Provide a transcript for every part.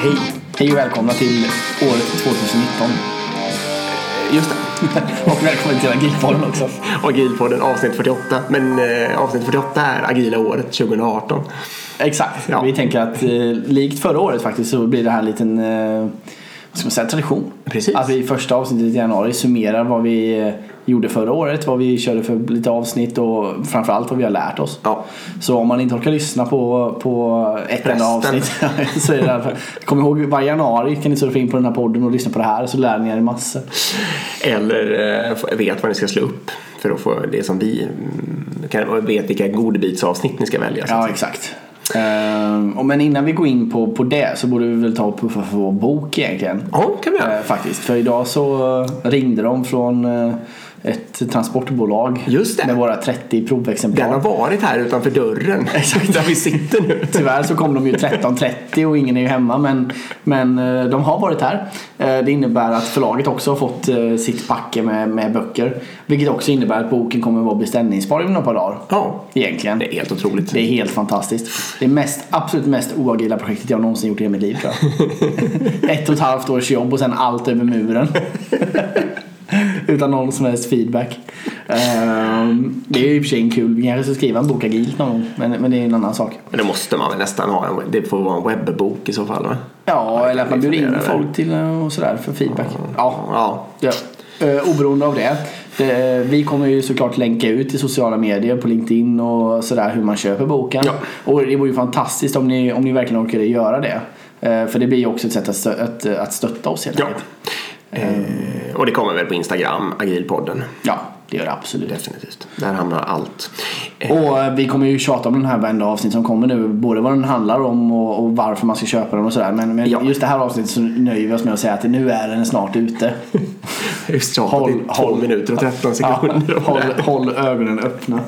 Hej! Hej och välkomna till året 2019. Just det. Och välkommen till Agilpodden också. Agilpodden avsnitt 48. Men eh, avsnitt 48 är agila året 2018. Exakt. Ja. Vi tänker att eh, likt förra året faktiskt så blir det här en liten eh, man säga, tradition. Precis. Att vi i första avsnittet i januari summerar vad vi eh, gjorde förra året, vad vi körde för lite avsnitt och framförallt vad vi har lärt oss. Ja. Så om man inte orkar lyssna på, på ett enda avsnitt så är det därför. Kom ihåg varje januari kan ni surfa in på den här podden och lyssna på det här så lär ni er massor. Eller eh, vet vad ni ska slå upp. För att få det som vi kan, och vet vilka godbitsavsnitt ni ska välja. så Ja, säga. exakt. Och men innan vi går in på, på det så borde vi väl ta och puffa för vår bok egentligen. Ja, kan vi göra. Eh, faktiskt. För idag så eh, ringde de från eh, ett transportbolag med våra 30 provexemplar. Den har varit här utanför dörren. Exakt. Där vi sitter nu. Tyvärr så kom de ju 13.30 och ingen är ju hemma men, men eh, de har varit här. Eh, Det innebär att förlaget också har fått eh, sitt packe med, med böcker. Vilket också innebär att boken kommer vara beställningsbar inom ett par dagar. Ja, Egentligen. det är helt otroligt. Det är helt fantastiskt. Det är mest, absolut mest oagila projektet jag någonsin gjort i hela mitt liv tror jag. Ett och ett halvt års jobb och sen allt över muren. Utan någon som helst feedback. Ehm, det är ju i och för sig en kul, vi kanske ska skriva en bok agilt någon gång. Men, men det är en annan sak. Men det måste man väl nästan ha. En, det får vara en webbok i så fall va? Ja, eller att man bjuder in folk till eh, och sådär för feedback. Ja, Ja. ja. Eh, oberoende av det. det. Vi kommer ju såklart länka ut i sociala medier på LinkedIn och sådär hur man köper boken. Ja. Och det vore ju fantastiskt om ni, om ni verkligen orkade göra det. Eh, För det blir ju också ett sätt att, att, att stötta oss helt Ja. enkelt. Eh, och det kommer väl på Instagram, agilpodden. Ja, det gör det absolut. Definitivt. Där hamnar allt. Eh, Och eh, vi kommer ju tjata om den här varenda avsnitt som kommer nu. Både vad den handlar om och, och varför man ska köpa den och sådär. Men, men Ja. just det här avsnittet så nöjer vi oss med att säga att nu är den snart ute. Just tjatat Håll- i 12 håll- minuter och 13 Ja, sekunder. om håll, håll ögonen öppna.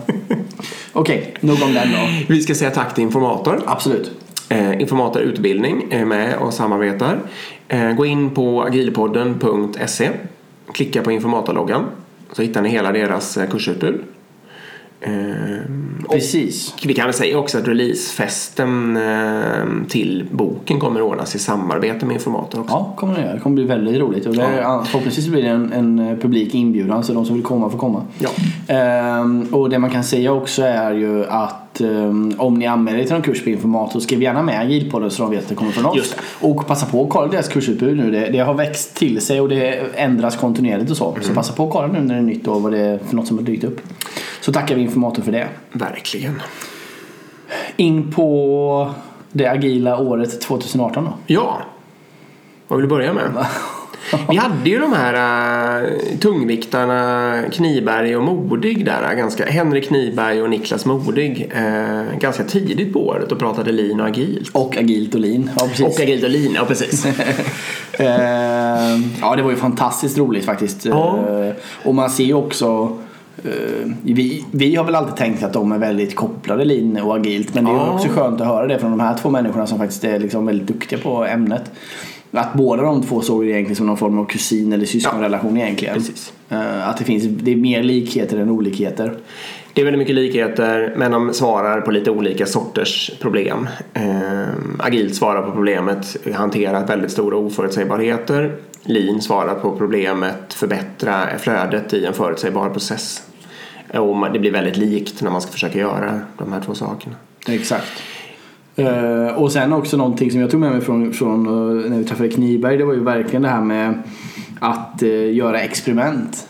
Okej, nog om den då. Vi ska säga tack till Informator. Absolut. Eh, Informator Utbildning är med och samarbetar. Eh, gå in på agilpodden.se. Klicka på Informatorloggan. Så hittar ni hela deras eh, kursutbud. Eh, och Precis. vi kan väl säga också att releasefesten eh, till boken kommer ordnas i samarbete med Informator också. Ja, kommer det. Det kommer bli väldigt roligt. Och det är, Förhoppningsvis blir det en, en publik inbjudan så de som vill komma får komma. Ja. Ehm, och det man kan säga också är ju att ehm, om ni anmäler er till någon kurs på Informator skriv gärna med Agilpodden så de vet att det kommer från oss. Och passa på att kolla deras kursutbud nu. Det, det har växt till sig och det ändras kontinuerligt och så. Mm. Så passa på att kolla nu när det är nytt och vad det är för något som har dykt upp. Så tackar vi Informator för det. Verkligen. In på det agila året 2018 då. Ja, vad vill du börja med? Vi hade ju de här uh, tungviktarna Kniberg och Modig där. Ganska, Henrik Kniberg och Niklas Modig. eh, ganska tidigt på året och pratade lean och agilt. Och agilt och lean. Ja, precis. Och agilt och lean, ja precis. Eh, ja, det var ju fantastiskt roligt faktiskt. Ja. Eh, och man ser ju också eh, vi, vi har väl alltid tänkt att de är väldigt kopplade lean och agilt. Men det är Ja. också skönt att höra det från de här två människorna som faktiskt är liksom väldigt duktiga på ämnet. Att båda de två såg det egentligen som någon form av kusin eller syskonrelation egentligen. Precis. Eh, att det finns det är mer likheter än olikheter. Det är väldigt mycket likheter men de svarar på lite olika sorters problem. Eh, agilt svarar på problemet hantera väldigt stora oförutsägbarheter. Lean svarar på problemet förbättra flödet i en förutsägbar process. Och det blir väldigt likt när man ska försöka göra de här två sakerna. Exakt. Eh, och sen också någonting som jag tog med mig från, från eh, när vi träffade Kniberg. Det var ju verkligen det här med att eh, göra experiment.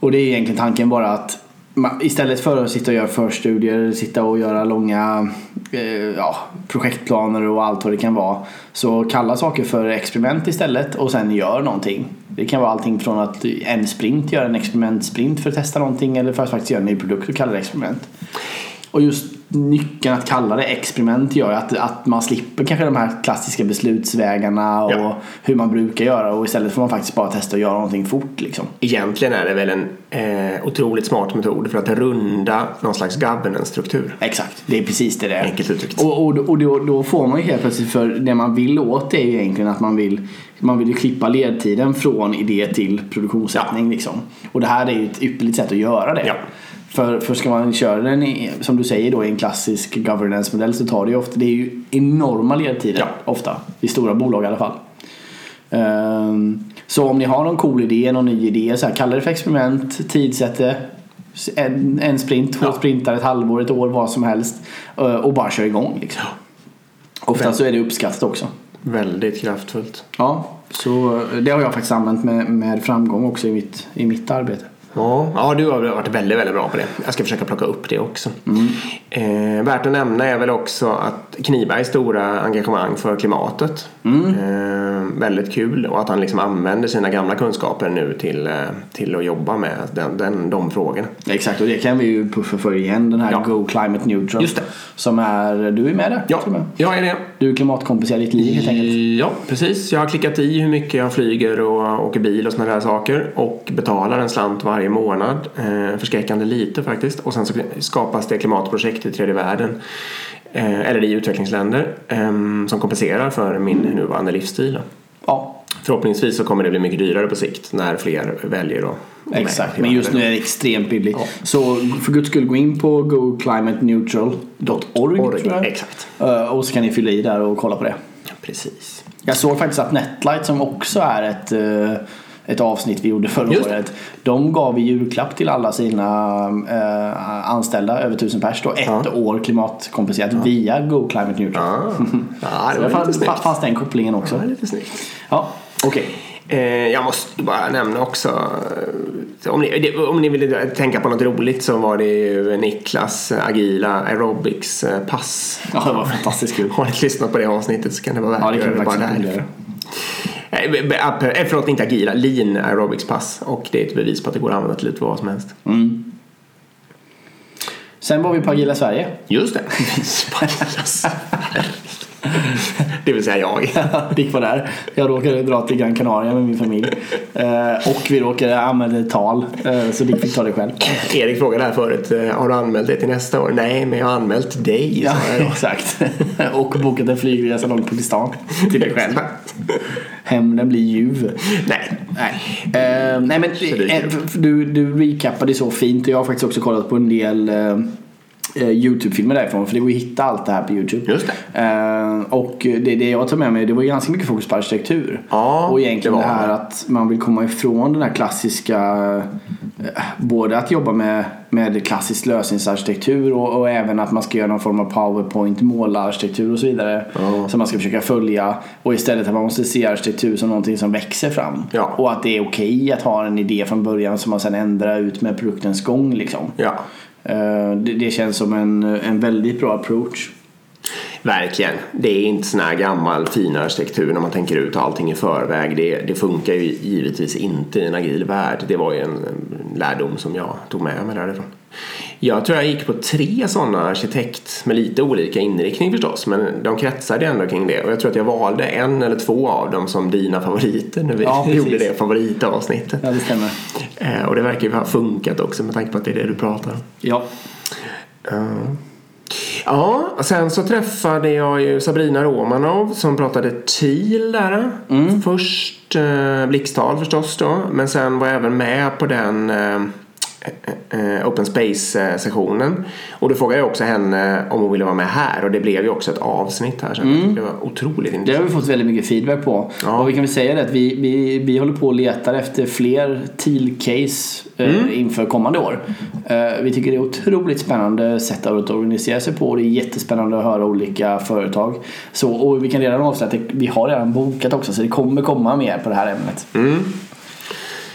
Och det är egentligen tanken bara att man, istället för att sitta och göra förstudier, sitta och göra långa eh, ja, projektplaner och allt vad det kan vara. Så kalla saker för experiment istället och sen gör någonting. Det kan vara allting från att en sprint gör en experimentsprint för att testa någonting eller för att faktiskt göra en ny produkt och kalla det experiment. Och just nyckeln att kalla det experiment gör att, att man slipper kanske de här klassiska beslutsvägarna och Ja. hur man brukar göra och istället får man faktiskt bara testa att göra någonting fort liksom. Egentligen är det väl en eh, otroligt smart metod för att runda någon slags governance-struktur. Exakt, det är precis det det är. Enkelt uttryckt. Och, och, och då, då får man ju helt plötsligt, för det man vill åt är ju egentligen att man vill man vill ju klippa ledtiden från idé till produktionssättning liksom. Och det här är ju ett ypperligt sätt att göra det. Ja. För, för ska man köra den i, som du säger då i en klassisk governance-modell så tar det ju ofta, det är ju enorma ledtider Ja. ofta. I stora bolag i alla fall. Ehm, så om ni har någon cool idé, någon ny idé, så här, kalla det för experiment, tidsätt det. En, en sprint, två Ja. sprintar, ett halvår, ett år, vad som helst. eh, Och bara kör igång liksom. Ofta så är det uppskattat också. Väldigt kraftfullt. Ja, så eh, det har jag faktiskt använt med, med framgång också i mitt, i mitt arbete. Ja, ja, du har varit väldigt, väldigt bra på det. Jag ska försöka plocka upp det också. Eh, värt att nämna är väl också att Knibergs stora engagemang för klimatet. Eh, väldigt kul och att han liksom använder sina gamla kunskaper nu till, eh, till att jobba med den, den, de frågorna. Exakt, och det kan vi ju puffa för igen. Den här Ja. Go Climate Neutral. Just det. Som är, du är med där? Ja, med. jag är det. Du klimatkompenserar ditt liv helt enkelt. Ja, precis. Jag har klickat i hur mycket jag flyger och åker bil och sådana där saker och betalar en slant varje månad. Eh, förskräckande lite faktiskt. Och sen så skapas det klimatprojekt i tredje världen eh, eller i utvecklingsländer eh, som kompenserar för min nuvarande livsstil. Ja, Förhoppningsvis så kommer det bli mycket dyrare på sikt när fler väljer att exakt. Men just nu är det extremt billigt. Ja. Så för guds skull gå in på goclimateneutral.org exakt. Eh, Och så kan ni fylla i där och kolla på det. Ja, precis. Jag såg faktiskt att Netlight som också är ett, ett avsnitt vi gjorde förra året. De gav i julklapp till alla sina eh, anställda, över tusen pers då, ett Ja. år klimatkompenserat via Go Climate Neutral. Ah. Ja, det var det fanns, lite fanns den kopplingen också. Var lite snyggt. Ja, okej. Eh, jag måste bara nämna också, eh, om ni, om ni vill tänka på något roligt så var det ju Niklas agila aerobics eh, pass. Ja, det var fantastiskt kul. Har ni lyssnat på det avsnittet så kan det vara värt Ja, det att göra det bara faktiskt där. rekommendera. Eh, Förlåt, inte agila, lean aerobics pass och det är ett bevis på att det går att använda till lite vad som helst. Sen var vi på Agila Sverige. Just det. det vill säga jag. Dick var där. Jag råkade dra till Gran Canaria med min familj. Eh, och vi råkade använda ett tal. Eh, så Dick fick ta det själv. Erik frågade här förut, eh, har du anmält dig till nästa år? Nej, men jag har anmält dig. Ja, exakt. och bokat en flygresa långt på Pakistan. Till dig själv. Hämnden blir ljuv. Nej. Nej, nej men du, du recapade så fint jag har faktiskt också kollat på en del Youtube-filmer därifrån för det går att hitta allt det här på Youtube. Just det. Eh, och det, det jag tar med mig det var ju ganska mycket fokus på arkitektur. Ja, och egentligen det det, här det. att man vill komma ifrån den här klassiska eh, Både att jobba med, med klassisk lösningsarkitektur och, och även att man ska göra någon form av powerpoint målarkitektur och så vidare. Ja. Som man ska försöka följa. Och istället att man måste se arkitektur som någonting som växer fram. Ja. Och att det är okej att ha en idé från början som man sen ändrar ut med produktens gång. Liksom. Ja. Eh, det, det känns som en, en väldigt bra approach. Verkligen. Det är inte sån här gammal fin arkitektur när man tänker ut allting i förväg. Det, det funkar ju givetvis inte i en agil värld. Det var ju en, en lärdom som jag tog med mig därifrån. Jag tror jag gick på tre sådana arkitekt med lite olika inriktning förstås. Men de kretsade ändå kring det. Och jag tror att jag valde en eller två av dem som dina favoriter när vi Ja, gjorde det favoritavsnittet. Ja, det stämmer. Eh, och det verkar ju ha funkat också med tanke på att det är det du pratar om. Ja. Ja. Ja, och sen så träffade jag ju Sabrina Romanov som pratade TIL där. Först eh, blixttal förstås då, men sen var jag även med på den eh, Open Space-sessionen. Och då frågade jag också henne om hon ville vara med här och det blev ju också ett avsnitt här. Så tyckte det var otroligt Det har intressant. vi fått väldigt mycket feedback på. Ja. Och vi kan väl säga det att vi, vi, vi håller på och letar efter fler TIL-case eh, inför kommande år. Eh, vi tycker det är otroligt spännande sätt att organisera sig på och det är jättespännande att höra olika företag. Så, och vi kan redan avslöja att vi har redan bokat också så det kommer komma mer på det här ämnet.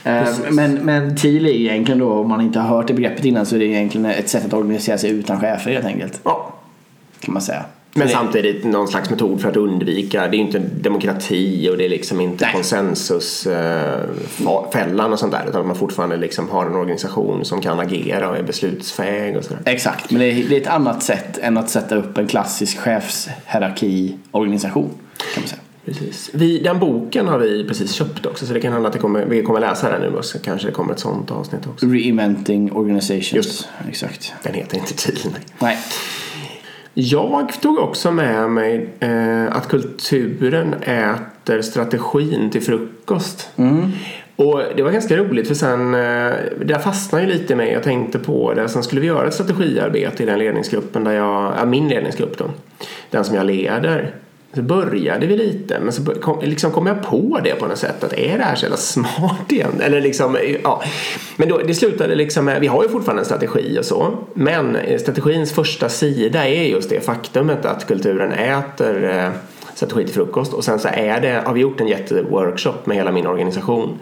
Eh, Men, men TIL är egentligen då, om man inte har hört det begreppet innan så är det egentligen ett sätt att organisera sig utan chefer helt enkelt. Ja. Kan man säga. Men det- samtidigt någon slags metod för att undvika, det är ju inte demokrati och det är liksom inte Nej. konsensusfällan och sånt där utan man fortfarande liksom har en organisation som kan agera och är beslutsfähig och sådär. Exakt, men det är, det är ett annat sätt än att sätta upp en klassisk chefshierarkiorganisation. Kan man säga. Precis. Vi, den boken har vi precis köpt också så det kan hända att det kommer, vi kommer läsa den nu och så kanske det kommer ett sånt avsnitt också. Reinventing organizations. Just. Exakt. Den heter inte TIL. nej. Jag tog också med mig eh, att kulturen äter strategin till frukost. Och det var ganska roligt för sen, eh, där fastnade ju lite med, jag tänkte på det, sen skulle vi göra ett strategiarbete i den ledningsgruppen där jag, ja, min ledningsgrupp då, den som jag leder. Så började vi lite, men så kom, liksom kom jag på det på något sätt att är det här så jävla smart igen? Eller liksom, ja. Men då, det slutade liksom med, vi har ju fortfarande en strategi och så, men eh, strategins första sida är just det faktumet att kulturen äter eh, strategi till frukost och sen så är det, har vi gjort en jätteworkshop med hela min organisation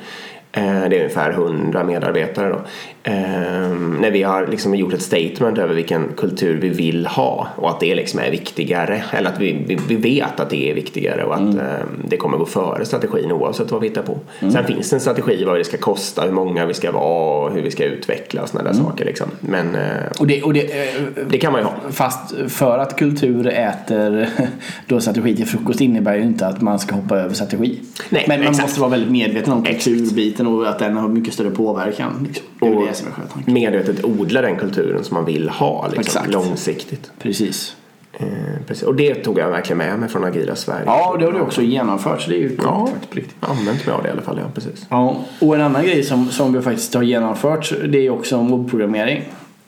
det är ungefär 100 medarbetare då. Ehm, när vi har liksom gjort ett statement över vilken kultur vi vill ha och att det liksom är viktigare. Eller att vi, vi, vet att det är viktigare och att mm. Ehm, det kommer gå före strategin oavsett vad vi hittar på. Mm. Sen finns det en strategi vad det ska kosta, hur många vi ska vara och hur vi ska utveckla och sådana där mm. saker. Liksom. Men eh, och det, och det, eh, det kan man ju ha. Fast för att kultur äter då strategi till frukost innebär ju inte att man ska hoppa över strategi. Nej, Men man exakt. måste vara väldigt medveten om kulturbiten och att den har mycket större påverkan. Liksom. Det är och det som är själva Medvetet odla den kulturen som man vill ha liksom, långsiktigt. Precis. Eh, precis. Och det tog jag verkligen med mig från Agila Sverige. Ja, det har du också genomfört. Så det är ju ja, använt mig av det i alla fall. Ja, precis. Ja, och en annan grej som, som vi faktiskt har genomfört det är också mobbprogrammering.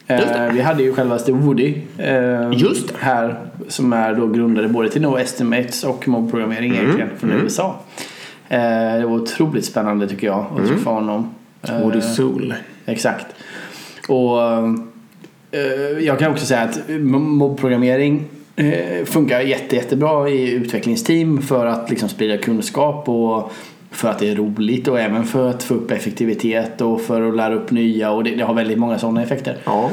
Eh, vi hade ju självaste Woody eh, Just här som är då grundare både till No Estimates och mobbprogrammering mm. egentligen från mm. USA. Eh, det var otroligt spännande tycker jag att träffa mm. honom. Woody eh, Soul. Exakt. Och eh, jag kan också säga att mobbprogrammering funkar jätte, jättebra i utvecklingsteam för att liksom sprida kunskap och för att det är roligt och även för att få upp effektivitet och för att lära upp nya och det, det har väldigt många sådana effekter. Ja.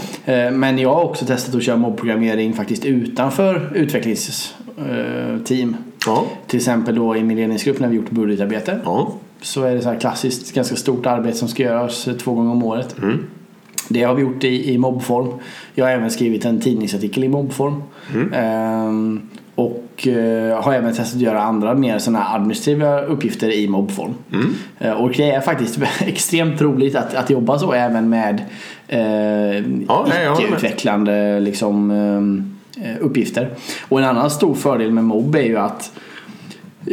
Men jag har också testat att köra mobbprogrammering faktiskt utanför utvecklingsteam. Ja. Till exempel då i min ledningsgrupp när vi gjort budgetarbete. Ja. Så är det så här klassiskt ganska stort arbete som ska göras två gånger om året. Mm. Det har vi gjort i, i mobbform. Jag har även skrivit en tidningsartikel i mobbform. Mm. Ehm, och eh, har även testat att göra andra mer sådana administrativa uppgifter i mobbform. Mm. Eh, och det är faktiskt extremt roligt att, att jobba så även med eh, ja, icke-utvecklande liksom, eh, uppgifter. Och en annan stor fördel med mobb är ju att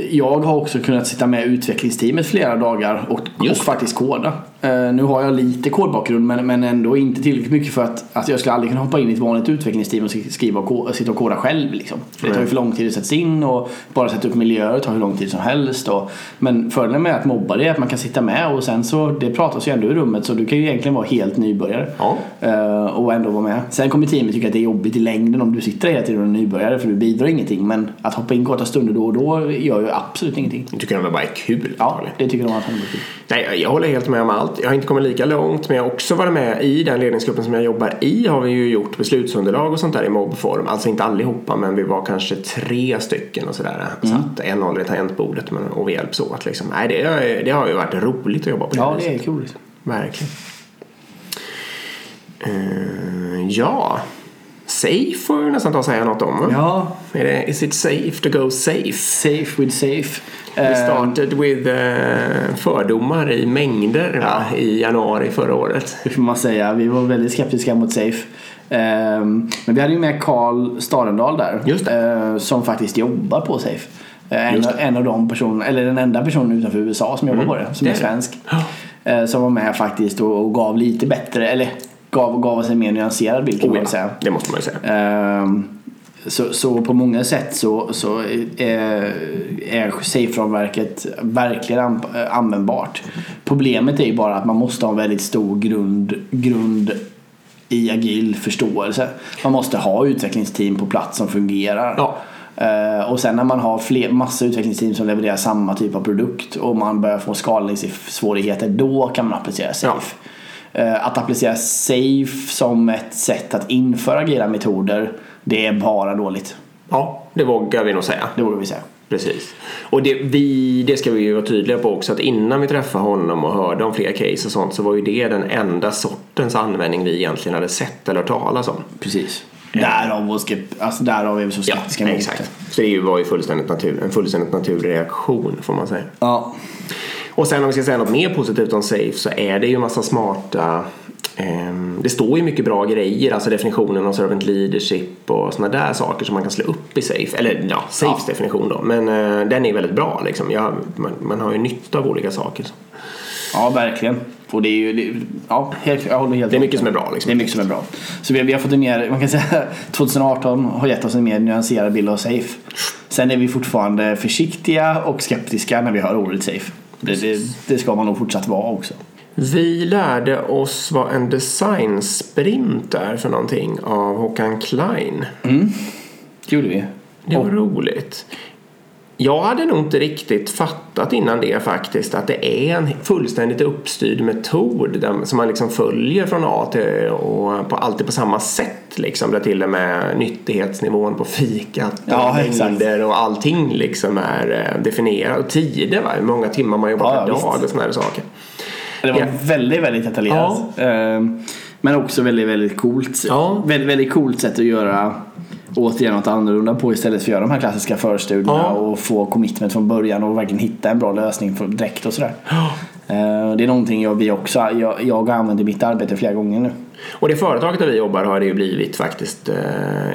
jag har också kunnat sitta med utvecklingsteamet flera dagar och, och faktiskt koda. Uh, nu har jag lite kodbakgrund men, men ändå inte tillräckligt mycket för att, att jag skulle aldrig kunna hoppa in i ett vanligt utvecklingsteam och skriva och sitta och koda själv. Liksom. Det tar ju för lång tid att sätta in och bara sätta upp miljöer tar hur lång tid som helst. Och, men fördelen med att mobba det är att man kan sitta med och sen så det pratas ju ändå i rummet så du kan ju egentligen vara helt nybörjare. Ja. Uh, och ändå vara med. Sen kommer teamet tycka att det är jobbigt i längden om du sitter hela tiden och är nybörjare för du bidrar ingenting. Men att hoppa in korta stunder då och då gör ju absolut ingenting. Jag tycker de bara är kul. Ja, det tycker de att de är kul. Nej, jag håller helt med om allt. Jag har inte kommit lika långt men jag har också varit med i den ledningsgruppen som jag jobbar i har vi ju gjort beslutsunderlag och sånt där i mobbform. Alltså inte allihopa men vi var kanske tre stycken och sådär. Mm. Satt en håller i tangentbordet och vi hjälps åt liksom. Nej, det, det har ju varit roligt att jobba på det Ja, det är kul. Verkligen. Uh, ja, Safe får vi nästan ta och säga något om. Ja. Är det, is it safe to go safe? Safe with safe. We started with uh, fördomar i mängder ja. va, i januari förra året. Det får man säga. Vi var väldigt skeptiska mot Safe. Um, men vi hade ju med Karl Starendal där. Uh, som faktiskt jobbar på Safe. Uh, en, en, av de personerna, eller den enda personen utanför USA som jobbar mm. på det. Som det är svensk. Ja. som var med faktiskt och, och gav lite bättre, eller gav, gav oss en mer nyanserad bild kan oh, man ja. säga. Det måste man ju säga. Um, så, så på många sätt så, så är, är safe-ramverket verkligen användbart. Problemet är ju bara att man måste ha en väldigt stor grund, grund i agil förståelse. Man måste ha utvecklingsteam på plats som fungerar. Ja. Uh, och sen när man har fler, massa utvecklingsteam som levererar samma typ av produkt och man börjar få skalningssvårigheter, då kan man applicera safe. Ja. Eh, att applicera SAFE som ett sätt att införa agila metoder, det är bara dåligt. Ja, det vågar vi nog säga. Det vågar vi säga. Precis. Och det, vi, det ska vi ju vara tydliga på också att innan vi träffade honom och hörde om fler case och sånt så var ju det den enda sortens användning vi egentligen hade sett eller hört talas om. Precis. Därav, och alltså därav är vi så skeptiska ja, mot exakt. det. Så det var ju fullständigt natur, en fullständigt naturlig reaktion får man säga. Ja. Och sen om vi ska säga något mer positivt om Safe så är det ju massa smarta ehm, det står ju mycket bra grejer, alltså definitionen av servant leadership och sådana där saker som man kan slå upp i Safe. Eller ja, Safes ja. definition då. Men uh, den är väldigt bra liksom. Jag, man, man, har ju nytta av olika saker. Ja, verkligen. Och det är ju, det, ja, helt, jag håller helt Det är mycket som är bra. Liksom. Det är mycket som är bra. Så vi, vi har fått en mer, man kan säga 2018 har gett oss en mer nyanserad bild av safe. Sen är vi fortfarande försiktiga och skeptiska när vi hör ordet safe. Det, det, det ska man nog fortsatt vara också. Vi lärde oss vad en designsprint är för någonting av Håkan Klein. Det gjorde vi. Det var roligt. Jag hade nog inte riktigt fattat innan det faktiskt att det är en fullständigt uppstyrd metod där, som man liksom följer från A till Ö och på, alltid på samma sätt liksom där till och med nyttighetsnivån på fikat Ja, och exakt. mängder och allting liksom är eh, definierat och tider va? hur många timmar man jobbar Ja, per ja, dag visst. och sådana här saker. Det var Ja. väldigt, väldigt detaljerat. Ehm, Men också väldigt, väldigt coolt. Ja. Väldigt, väldigt coolt sätt att göra återigen något annorlunda på istället för att göra de här klassiska förstudierna Ja. och få commitment från början och verkligen hitta en bra lösning för direkt och sådär. Eh, Det är någonting jag, vi också, jag, jag i mitt arbete flera gånger nu. Och det företaget där vi jobbar har det ju blivit faktiskt, eh,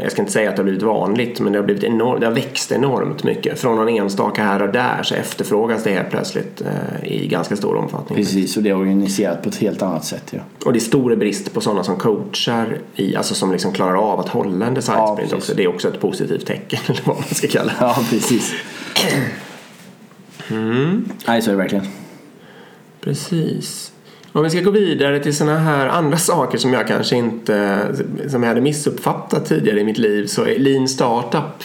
jag ska inte säga att det har blivit vanligt, men det har, blivit enormt, det har växt enormt mycket. Från någon enstaka här och där så efterfrågas det helt plötsligt eh, i ganska stor omfattning. Precis, och det är organiserat på ett helt annat sätt. Ja. Och det är stor brist på sådana som coachar, i, alltså som liksom klarar av att hålla en design Ja, också. Det är också ett positivt tecken, eller vad man ska kalla det. ja, precis. Nej, så är det verkligen. Precis. Om vi ska gå vidare till sådana här andra saker som jag kanske inte som jag hade missuppfattat tidigare i mitt liv så är Lean Startup.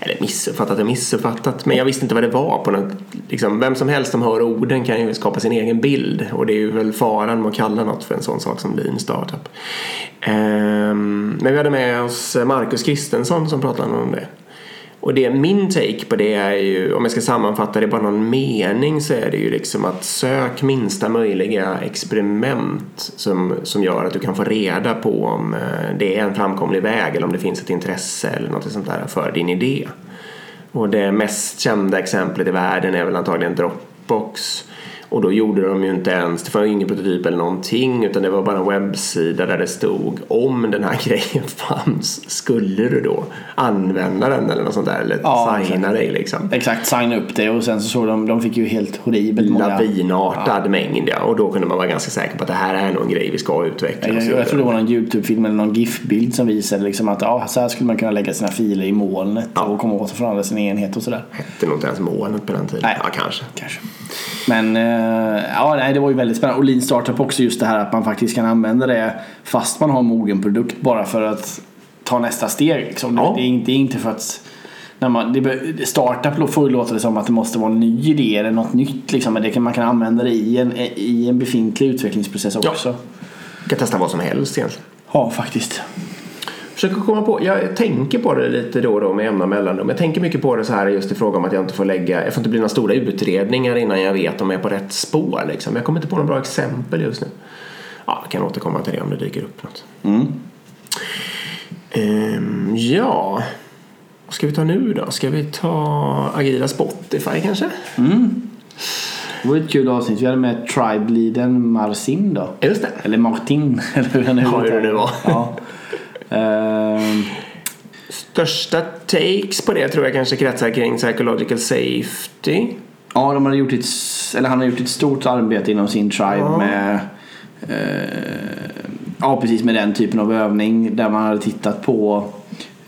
Eller missuppfattat och missuppfattat men jag visste inte vad det var på något. Liksom, vem som helst som hör orden kan ju skapa sin egen bild och det är ju väl faran med att kalla något för en sån sak som Lean Startup. Ehm, men vi hade med oss Marcus Kristensson som pratade om det. Och det, min take på det är ju, om jag ska sammanfatta det i bara någon mening så är det ju liksom att sök minsta möjliga experiment som, som gör att du kan få reda på om eh, det är en framkomlig väg eller om det finns ett intresse eller något sånt där för din idé. Och det mest kända exemplet i världen är väl antagligen Dropbox. Och då gjorde de ju inte ens, det var ju ingen prototyp eller någonting utan det var bara en webbsida där det stod om den här grejen fanns, skulle du då använda den eller något sånt där eller Ja, signa dig liksom. Exakt, signa upp det och sen så såg de, de fick ju helt horribelt många... Lavinartad mängd ja. Och då kunde man vara ganska säker på att det här är nog en grej vi ska utveckla. Jag, jag, vidare. tror det var någon YouTube-film eller någon GIF-bild som visade liksom att ja, så här skulle man kunna lägga sina filer i molnet och komma åt och förhandla sin enhet och sådär. Är nog inte ens molnet på den tiden. Nej. Ja, kanske. Kanske. Men eh, ja, nej, det var ju väldigt spännande. Och Lean Startup också just det här att man faktiskt kan använda det fast man har en mogen produkt bara för att ta nästa steg. Liksom. Ja. Det, är inte, det är inte för att när man, det, startup får ju låta det som att det måste vara en ny idé eller något nytt. Liksom. Men det kan, man kan använda det i en, i en befintlig utvecklingsprocess också. Du kan testa vad som helst egentligen. Ja, faktiskt. Försöker komma på, jag tänker på det lite då och då med jämna mellanrum. Jag tänker mycket på det så här just i fråga om att jag inte får lägga, jag får inte bli några stora utredningar innan jag vet om jag är på rätt spår liksom. Jag kommer inte på några bra exempel just nu. Ja, jag kan återkomma till det om det dyker upp något. Mm. Ehm, ja, vad ska vi ta nu då? Ska vi ta agila Spotify kanske? Det var ett kul avsnitt. Vi hade med tribe-leadern Marcin då. Just det. Eller Martin. Eller hur han nu var. Ja. Ehm, Största takes på det tror jag kanske kretsar kring psychological safety. Ja, de hade gjort ett, eller han har gjort ett stort arbete inom sin tribe Ja. med eh, Ja, precis med den typen av övning där man hade tittat på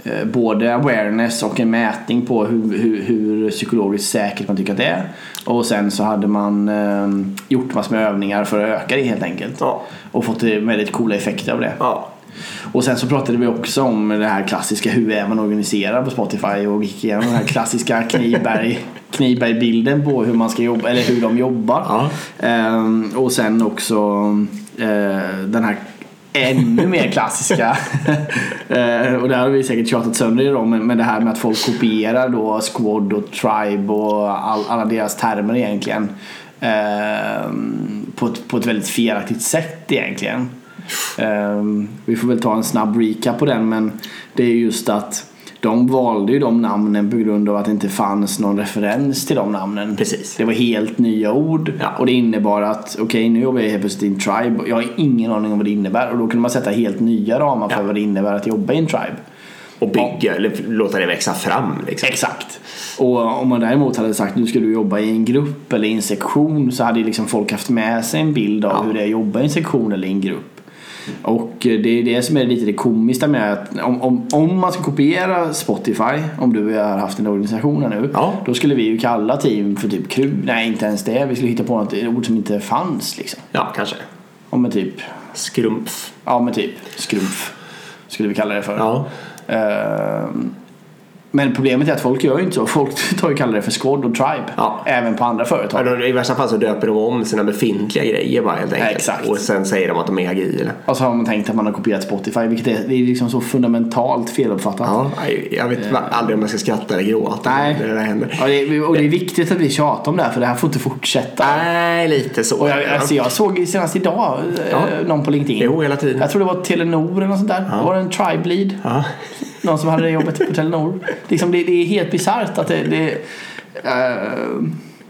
eh, både awareness och en mätning på hur, hur, hur psykologiskt säkert man tycker att det är. Och sen så hade man eh, gjort massor med övningar för att öka det helt enkelt. Ja. Och fått väldigt coola effekter av det. Ja. Och sen så pratade vi också om det här klassiska hur är man organiserad på Spotify och gick igenom den här klassiska Kniberg, Kniberg-bilden på hur man ska jobba eller hur de jobbar. Ja. Ehm, och sen också eh, den här ännu mer klassiska eh, och det har vi säkert tjatat sönder idag men, men det här med att folk kopierar då squad och tribe och all, alla deras termer egentligen ehm, på, ett, på ett väldigt felaktigt sätt egentligen. Ehm, vi får väl ta en snabb recap på den men det är just att de valde ju de namnen på grund av att det inte fanns någon referens till de namnen. Precis. Det var helt nya ord Ja. och det innebar att okej nu jobbar jag helt plötsligt i en tribe. Jag har ingen aning om vad det innebär och då kunde man sätta helt nya ramar för Ja. vad det innebär att jobba i en tribe. Och bygga, eller låta det växa fram liksom. Exakt. Och om man däremot hade sagt nu ska du jobba i en grupp eller i en sektion så hade liksom folk haft med sig en bild av Ja. hur det är att jobba i en sektion eller i en grupp. Och det är det som är lite det komiska med att om, om, om man ska kopiera Spotify, om du har haft en organisation här nu, Ja. då skulle vi ju kalla team för typ crew. Nej, inte ens det. Vi skulle hitta på något ord som inte fanns liksom. Ja, kanske. Om med typ, Skrumf. ja men typ skrumf skulle vi kalla det för. Ja. Ehm, Men problemet är att folk gör ju inte så. Folk tar ju kallar det för squad och tribe. Ja. Även på andra Ja, företag. de- I värsta fall så döper de om sina befintliga grejer bara helt enkelt. exakt. Och sen säger de att de är agila. Och så har man tänkt att man har kopierat Spotify. Vilket är, det är liksom så fundamentalt feluppfattat. Ja, jag vet va- aldrig om jag ska skratta eller gråta Nej. när det händer. Ja, det och det är viktigt att vi tjatar om det här för det här får inte fortsätta. Nej, lite så. Och jag, alltså jag såg senast idag eh, Ja. någon på LinkedIn. Jo, hela tiden. Jag tror det var Telenor eller något sånt där. Det var en tribe lead. Ja. Någon som hade det jobbet på Telenor. Liksom det, det är helt bisarrt att det... det eh,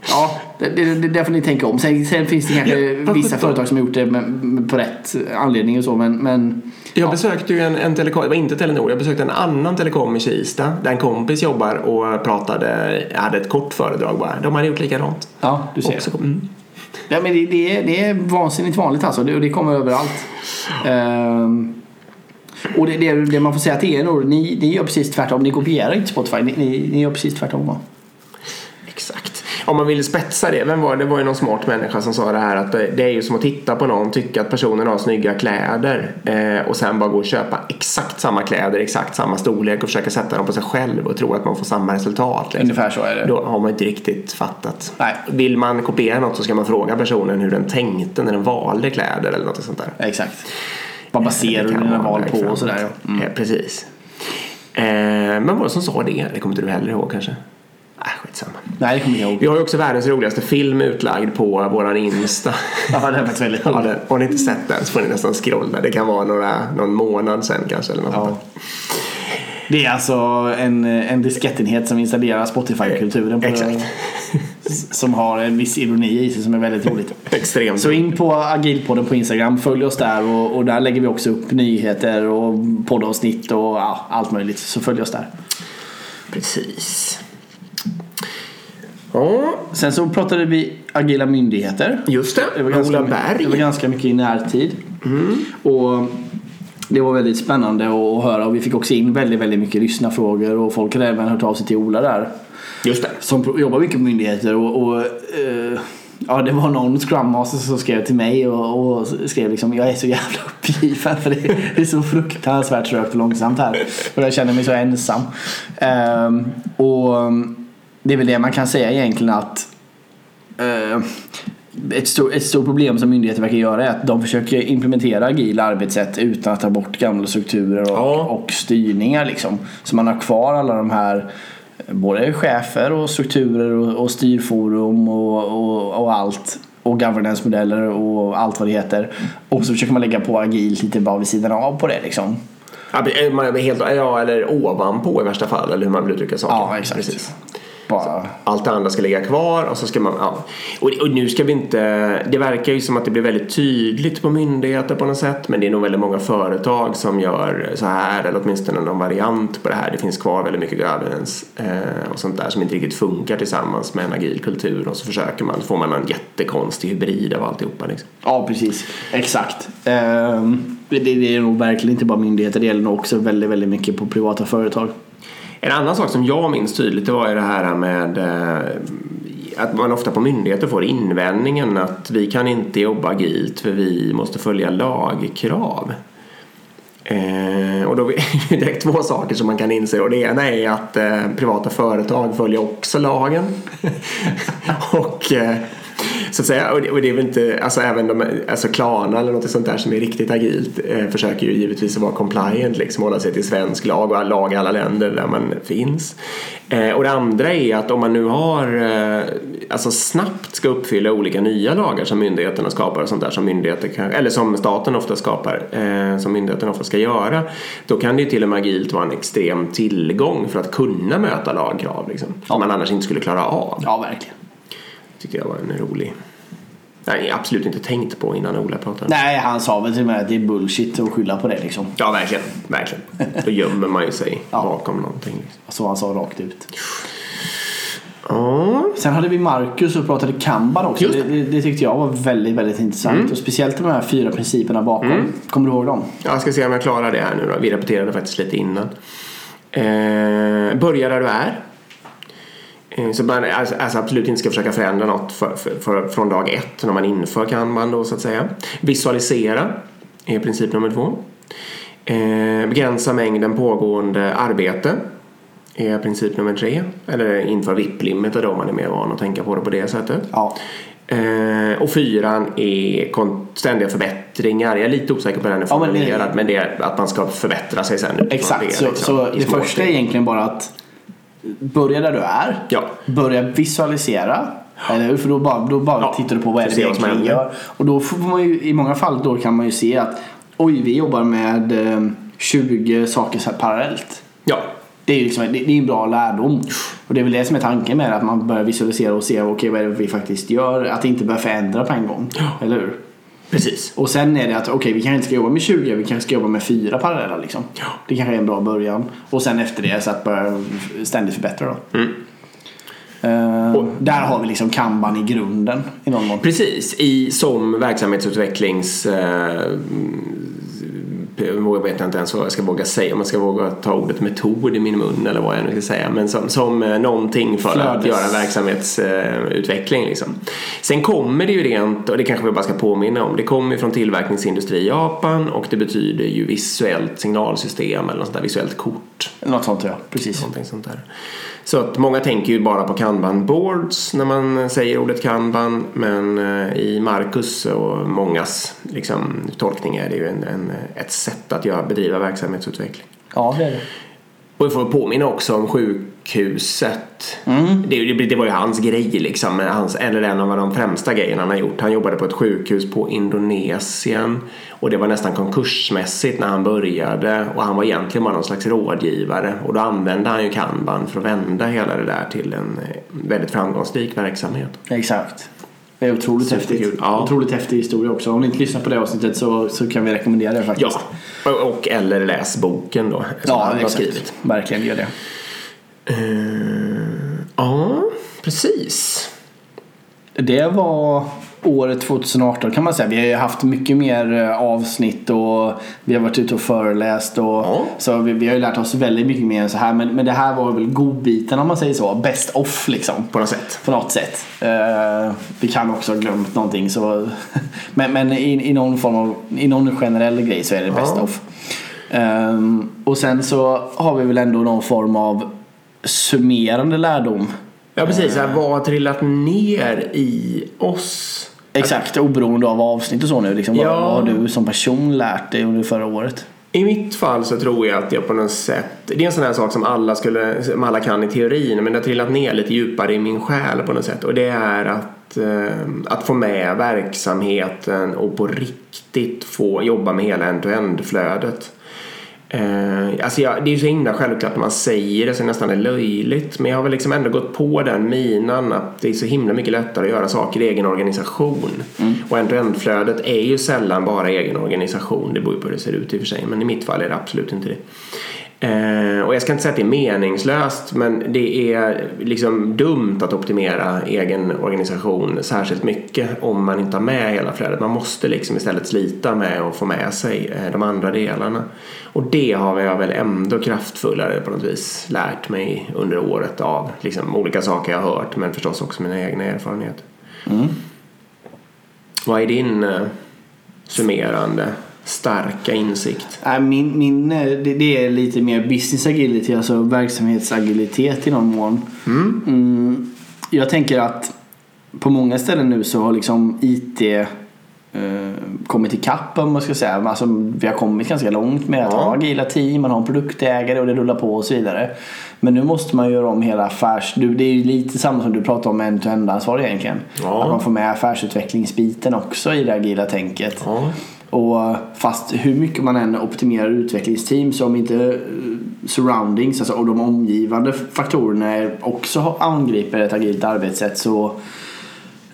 ja, det, det, det där får ni tänka om. Sen, sen finns det kanske Ja, vissa företag som har gjort det med, med, på rätt anledning och så men... men Jag besökte ju en, en telekom, det var inte Telenor, jag besökte en annan telekom i Kista där en kompis jobbar och pratade, hade ett kort föredrag bara. De hade gjort likadant. ja, du ser. Också, mm. Ja, men det, det, är, det är vansinnigt vanligt alltså. Det, och det kommer överallt. Ehm, och det, det, det man får säga till er nog, ni, ni gör precis tvärtom. Ni kopierar inte Spotify. Ni, ni, ni gör precis tvärtom va? Exakt. Om man vill spetsa det, vem var det? Det var ju någon smart människa som sa det här att det det är ju som att titta på någon, tycka att personen har snygga kläder eh, och sen bara gå och köpa exakt samma kläder, exakt samma storlek och försöka sätta dem på sig själv och tro att man får samma resultat. Liksom. Ungefär så är det. Då har man inte riktigt fattat. Nej. Vill man kopiera något så ska man fråga personen hur den tänkte när den valde kläder eller något sånt där. Exakt. Vad baserar du dina val på och sådär. ja. Mm. Eh, precis. Eh, men vad var det som sa det? Det kommer inte du heller ihåg kanske? Nej, skitsamma. Nej, det kommer jag inte Vi ihåg. har ju också världens roligaste film utlagd på våran Insta. Ja, det är faktiskt väldigt Ja, roligt. den, har ni inte sett den så får ni nästan scrolla. Det kan vara några, någon månad sen kanske. Eller något Ja. sånt Det är alltså en, en diskettenhet som installerar Spotify-kulturen. Exakt. Som har en viss ironi i sig som är väldigt roligt. Extremt. Så in på Agilpodden på Instagram, följ oss där och, och där lägger vi också upp nyheter och poddavsnitt och ja, allt möjligt. Så följ oss där. Precis. Ja, Sen så pratade vi agila myndigheter. just det. Det var ganska, Ola Berg. det var ganska mycket i närtid. Och det var väldigt spännande att höra och vi fick också in väldigt, väldigt mycket lyssnarfrågor och folk hade även hört av sig till Ola där. Just det. Som jobbar mycket på myndigheter och, och eh, ja, det var någon Scrum Master som skrev till mig och, och skrev liksom jag är så jävla uppgiven för det, det är så fruktansvärt trögt och långsamt här. Och jag känner mig så ensam. Ehm, och det är väl det man kan säga egentligen att eh, ett, stor, ett stort problem som myndigheter verkar göra är att de försöker implementera agila arbetssätt utan att ta bort gamla strukturer och, Ja. och styrningar. Liksom. Så man har kvar alla de här både chefer och strukturer och, och styrforum och, och, och allt. Och governance-modeller och allt vad det heter. Och så försöker man lägga på agilt lite bara vid sidan av på det liksom. Ja, är helt, ja, eller ovanpå i värsta fall, eller hur man vill uttrycka saker. Ja, exakt. Precis. Bara, Allt det andra ska ligga kvar och så ska man, ja. Och, och nu ska vi inte, det verkar ju som att det blir väldigt tydligt på myndigheter på något sätt men det är nog väldigt många företag som gör så här eller åtminstone någon variant på det här. Det finns kvar väldigt mycket governance eh, och sånt där som inte riktigt funkar tillsammans med en agil kultur och så försöker man, så får man en jättekonstig hybrid av alltihopa liksom. ja, precis. Exakt. Det, det är nog verkligen inte bara myndigheter. Det gäller nog också väldigt, väldigt mycket på privata företag. En annan sak som jag minns tydligt det var ju det här med eh, att man ofta på myndigheter får invändningen att vi kan inte jobba agilt för vi måste följa lagkrav. Eh, och då är det direkt två saker som man kan inse och det ena är att eh, privata företag följer också lagen. och eh, så att säga, och det, och det är väl inte, alltså även de, alltså Klarna eller något sånt där som är riktigt agilt eh, försöker ju givetvis att vara compliant, liksom hålla sig till svensk lag och lag i alla länder där man finns. Eh, och det andra är att om man nu har, eh, alltså snabbt ska uppfylla olika nya lagar som myndigheterna skapar och sånt där som myndigheter kan, eller som staten ofta skapar, eh, som myndigheterna ofta ska göra, då kan det ju till och med agilt vara en extrem tillgång för att kunna möta lagkrav liksom, som man annars inte skulle klara av. Ja, verkligen. Tyckte jag var en rolig Nej, absolut inte tänkt på innan Ola pratade. Nej, han sa väl till mig att det är bullshit att skylla på det liksom. Ja, verkligen. verkligen. Då gömmer man ju sig Ja. bakom någonting. Liksom. Så han sa rakt ut. Ja, Sen hade vi Marcus och pratade Kanban också. Det, det. det, tyckte jag var väldigt, väldigt intressant. Och speciellt de här fyra principerna bakom. Kommer du ihåg dem? jag ska se om jag klarar det här nu då. Vi repeterade faktiskt lite innan. Eh, börja där du är. Eh, Så man alltså, absolut inte ska försöka förändra något för, för, för, från dag ett när man inför kanban då så att säga. Visualisera är princip nummer två. Eh, begränsa mängden pågående arbete är princip nummer tre. Eller inför VIP-limiter då om man är mer van att tänka på det på det sättet. Ja. Eh, och fyran är ständiga förbättringar. Jag är lite osäker på hur den är Ja, men det- formulerad men det är att man ska förbättra sig sen Exakt. det. Så, liksom, så det första är egentligen bara att börja där du är. Ja. Börja visualisera. Eller hur? För då bara, då bara Ja. tittar du på vad är det vi egentligen gör. Och då får man ju, i många fall då kan man ju se att oj, vi jobbar med eh, 20 saker så här parallellt. Ja, Det är ju liksom, det, det är en bra lärdom. Och det är väl det som är tanken med det, att man börjar visualisera och se okej, vad är det vi faktiskt gör. Att inte börja förändra på en gång. Eller hur? Precis. Och sen är det att okej, vi kanske inte ska jobba med 20, vi kanske ska jobba med fyra parallella liksom. Ja. Det kanske är en bra början. Och sen efter det så att börja ständigt förbättra då. Mm. Eh, där har vi liksom kanban i grunden i någon mån. Precis, i, som verksamhetsutvecklings... Eh, jag vet inte ens vad jag ska våga säga, om jag ska våga ta ordet metod i min mun eller vad jag nu ska säga. Men som, som eh, någonting för att Flödes. göra verksamhetsutveckling. Liksom. Sen kommer det ju rent, och det kanske vi bara ska påminna om, det kommer ju från tillverkningsindustri i Japan och det betyder ju visuellt signalsystem eller något sånt där visuellt kort. Något sånt ja, precis. Någonting sånt där. Så att många tänker ju bara på kanban boards när man säger ordet kanban men eh, i Marcus och mångas liksom, tolkning är det ju en, en, ett sätt att göra, bedriva verksamhetsutveckling. Ja, det är det. Och vi får påminna också om sjukhuset. Det, det, det var ju hans grej liksom, hans, eller en av de främsta grejerna han har gjort. Han jobbade på ett sjukhus på Indonesien och det var nästan konkursmässigt när han började och han var egentligen bara någon slags rådgivare och då använde han ju kanban för att vända hela det där till en eh, väldigt framgångsrik verksamhet. Exakt. Det är otroligt Superkul. häftigt. Ja. Otroligt häftig historia också. Om ni inte lyssnar på det avsnittet så, så kan vi rekommendera det faktiskt. Ja, och, och eller läs boken då ja exakt. skrivit. Verkligen gör det. Eh, ja, precis. Det var året 2018 kan man säga. Vi har ju haft mycket mer eh, avsnitt och vi har varit ute och föreläst. Och, Ja. Så vi, vi har ju lärt oss väldigt mycket mer än så här. Men, men det här var väl godbiten om man säger så. Best off liksom. På något sätt. På något sätt. Eh, vi kan också ha glömt någonting. Så, men men i, i någon form av, i någon generell grej så är det best Ja. off. Ehm, och sen så har vi väl ändå någon form av summerande lärdom. Ja precis, uh. vad har trillat ner i oss? Exakt, oberoende av avsnitt och så nu. Liksom, Ja. vad, vad har du som person lärt dig under förra året? I mitt fall så tror jag att jag på något sätt, det är en sån här sak som alla, skulle, som alla kan i teorin men det har trillat ner lite djupare i min själ på något sätt och det är att, eh, att få med verksamheten och på riktigt få jobba med hela end-to-end-flödet. Eh, alltså jag, det är ju så himla självklart när man säger det så nästan är löjligt men jag har väl liksom ändå gått på den minan att det är så himla mycket lättare att göra saker i egen organisation. Och end-to-end-flödet är ju sällan bara egen organisation. Det beror ju på hur det ser ut i och för sig men i mitt fall är det absolut inte det. Eh, och jag ska inte säga att det är meningslöst men det är liksom dumt att optimera egen organisation särskilt mycket om man inte har med hela flödet. Man måste liksom istället slita med att få med sig eh, de andra delarna. Och det har jag väl ändå kraftfullare på något vis lärt mig under året av liksom olika saker jag har hört men förstås också mina egna erfarenheter. Vad är din eh, summerande starka insikt? Min, min, eh, det, är lite mer business agility, alltså verksamhetsagilitet i någon mån. Mm, jag tänker att på många ställen nu så har liksom IT eh, kommit ikapp om man ska säga. Alltså, vi har kommit ganska långt med att Ja. ha agila team, man har en produktägare och det rullar på och så vidare. Men nu måste man göra om hela affärs... Det är ju lite samma som du pratar om med end-to-end-ansvar egentligen. Ja. Att man får med affärsutvecklingsbiten också i det agila tänket. Ja. Och fast hur mycket man än optimerar utvecklingsteam så om inte eh, surroundings alltså, och de omgivande faktorerna också angriper ett agilt arbetssätt så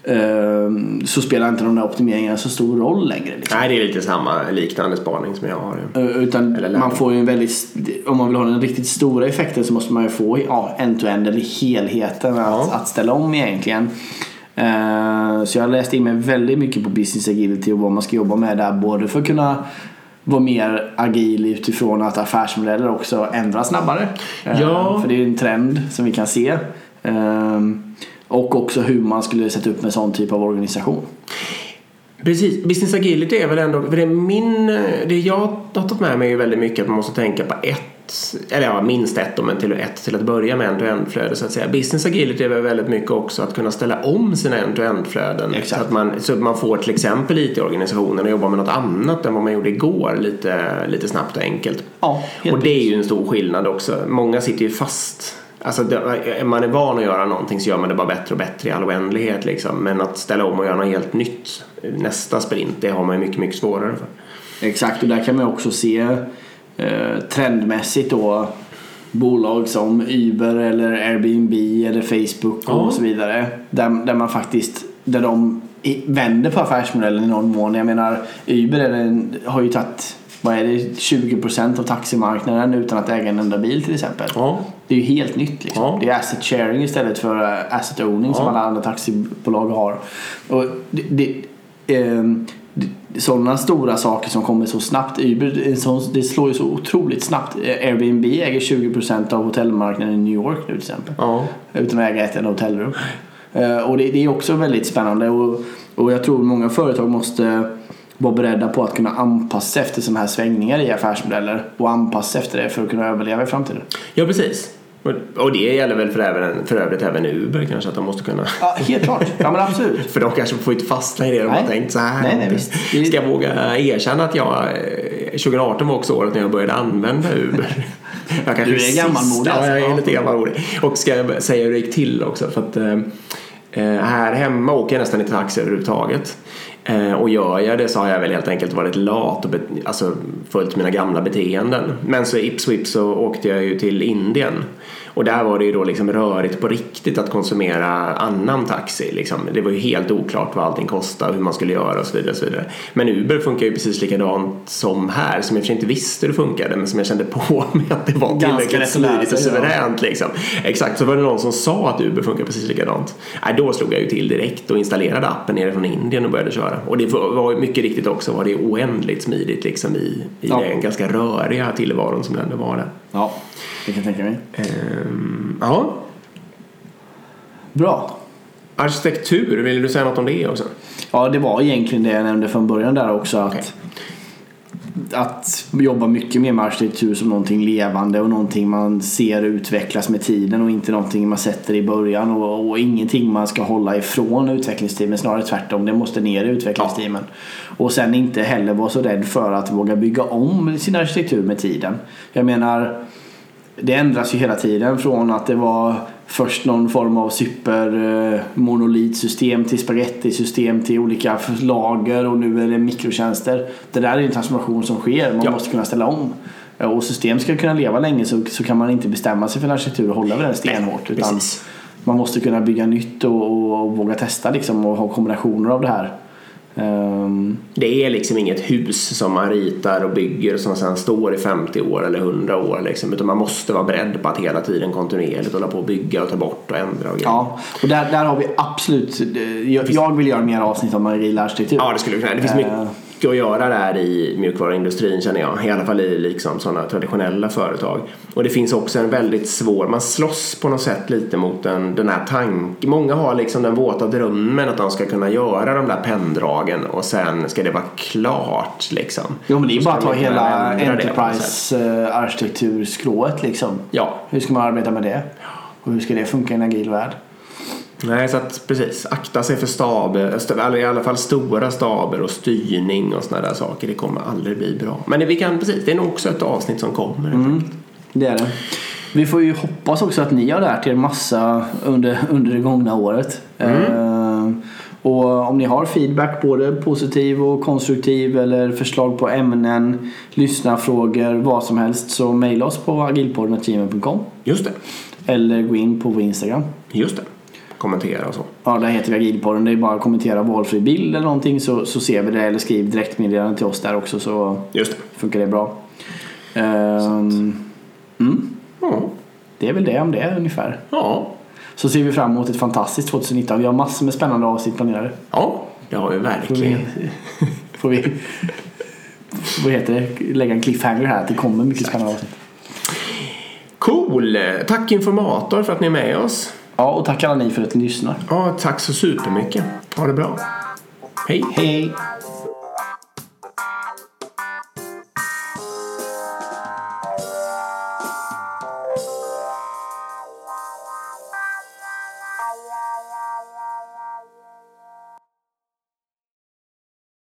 eh, så spelar inte de där optimeringarna så stor roll längre. Liksom. Nej, det är lite samma liknande spaning som jag har. Eh, Utan man får ju en väldigt, om man vill ha den riktigt stora effekten så måste man ju få ja, end-to-end eller helheten att, Ja. att ställa om egentligen. Eh, Så jag har läst in mig väldigt mycket på business agility och vad man ska jobba med där både för att kunna vara mer agil utifrån att affärsmodeller också ändras snabbare. Eh, Ja. För det är en trend som vi kan se. Eh, Och också hur man skulle sätta upp en sån typ av organisation. Precis, business agility är väl ändå, för det är min, det jag har tagit med mig är väldigt mycket att man måste tänka på ett, eller ja, minst ett men till ett till att börja med end-to-end-flöde så att säga. Business agility är väl väldigt mycket också att kunna ställa om sina end-to-end-flöden. Så att man, så att man får till exempel IT-organisationen att jobba med något annat än vad man gjorde igår lite, lite snabbt och enkelt. Ja, Och det är ju en stor skillnad också. Många sitter ju fast. Alltså, man är van att göra någonting så gör man det bara bättre och bättre i all oändlighet. Liksom. Men att ställa om och göra något helt nytt nästa sprint, det har man ju mycket, mycket svårare för. Exakt, och där kan man också se eh, trendmässigt då bolag som Uber eller Airbnb eller Facebook och Ja. så vidare. Där, där man faktiskt, där de vänder på affärsmodellen i någon mån. Jag menar Uber en, har ju tagit vad är det, 20% av taximarknaden utan att äga en enda bil till exempel. Ja, Det är ju helt nytt liksom. Ja. Det är asset sharing istället för eh, asset owning som Ja. alla andra taxibolag har. Och det, det, det, sådana stora saker som kommer så snabbt. Uber, det slår ju så otroligt snabbt. Airbnb äger 20% av hotellmarknaden i New York nu till exempel. ja. Utan att äga ett enda hotellrum. Eh, Och det, det är också väldigt spännande och, och jag tror många företag måste vara beredda på att kunna anpassa sig efter sådana här svängningar i affärsmodeller och anpassa sig efter det för att kunna överleva i framtiden. ja precis. Och- Och det gäller väl för, även, för övrigt även Uber kanske att de måste kunna Ja, helt klart. Ja, men absolut. För de kanske får inte fastna i det de Nej. har tänkt så här. Nej, nej, visst. Är- Ska jag våga erkänna att jag eh, 2018 var också året när jag började använda Uber. Jag kanske Du är gammalmodig, Ja, jag är alltså. lite gammalmodig. Och ska jag säga hur det gick till också. För att eh, eh, här hemma åker jag nästan inte taxi överhuvudtaget. Eh, och gör jag det så har jag väl helt enkelt varit lat och alltså, följt mina gamla beteenden. Men så ips så åkte jag ju till Indien. Och där var det ju då liksom rörigt på riktigt att konsumera annan taxi. Liksom. Det var ju helt oklart vad allting kostade, hur man skulle göra och så vidare. Och så vidare. Men Uber funkar ju precis likadant som här, som jag i och för sig inte visste hur det funkade men som jag kände på mig att det var tillräckligt smidigt och suveränt. Liksom. Exakt, så var det någon som sa att Uber funkar precis likadant. Nej, då slog jag ju till direkt och installerade appen nere från Indien och började köra. Och det var mycket riktigt också var det oändligt smidigt liksom i, i Ja. den ganska röriga tillvaron som det ändå var där. Ja, det kan jag tänka mig. Ehm, ja, Bra. arkitektur, vill du säga något om det också? Ja, det var egentligen det jag nämnde från början där också. Att, Okej. att jobba mycket mer med arkitektur som någonting levande och någonting man ser utvecklas med tiden och inte någonting man sätter i början och, och ingenting man ska hålla ifrån utvecklingsteamen. Snarare tvärtom, det måste ner i utvecklingsteamen. Och sen inte heller vara så rädd för att våga bygga om sin arkitektur med tiden. Jag menar, det ändras ju hela tiden från att det var först någon form av supermonolitsystem till spagettisystem till olika lager och nu är det mikrotjänster. Det där är ju en transformation som sker. Man Ja. måste kunna ställa om. Och system ska kunna leva länge så, så kan man inte bestämma sig för en arkitektur och hålla vid den stenhårt. Utan precis. man måste kunna bygga nytt och, och, och våga testa liksom och ha kombinationer av det här. Ehm, Det är liksom inget hus som man ritar och bygger som sen står i 50 år eller 100 år liksom, utan man måste vara beredd på att hela tiden kontinuerligt hålla på och bygga och ta bort och ändra och ja, och där, där har vi absolut, eh, jag, jag vill göra mer avsnitt om agil arkitektur. Ja, det skulle vi kunna. Det finns Eh. Mycket att göra där i mjukvaruindustrin känner jag. I alla fall i liksom sådana traditionella företag. Och det finns också en väldigt svår, man slåss på något sätt lite mot den, den här tanken. Många har liksom den våta drömmen att de ska kunna göra de där penndragen och sen ska det vara klart liksom. Jo men det är bara att ta hela enterprise-arkitekturskrået liksom. Ja, Hur ska man arbeta med det? Och hur ska det funka i en agil värld? Nej, så att precis. Akta sig för staber, st- eller i alla fall stora staber och styrning och sådana där saker. Det kommer aldrig bli bra. Men det, vi kan, precis, det är nog också ett avsnitt som kommer. Mm. Det är det. Vi får ju hoppas också att ni har lärt er massa under, under det gångna året. Eh, och om ni har feedback, både positiv och konstruktiv eller förslag på ämnen, lyssnarfrågor, vad som helst så mejla oss på agilpodden.gmail.com Just det. eller gå in på vår Instagram. Just det. Kommentera och så. Ja, där heter vi Agilpodden. Det är bara att kommentera valfri bild eller någonting så, så ser vi det. Eller skriv direktmeddelande till oss där också så Just det. funkar det bra. Ehm, mm, Ja. det är väl det om det ungefär. Ja. Så ser vi fram emot ett fantastiskt 2019. Vi har massor med spännande avsnitt planerade. Ja, det har vi Får verkligen. vi, får vi vad heter det? lägga en cliffhanger här att det kommer mycket spännande avsnitt. Cool! Tack Informator för att ni är med oss. Ja, och tack alla ni för att ni lyssnar. Ja, tack så supermycket. Ha det bra. Hej! Hej!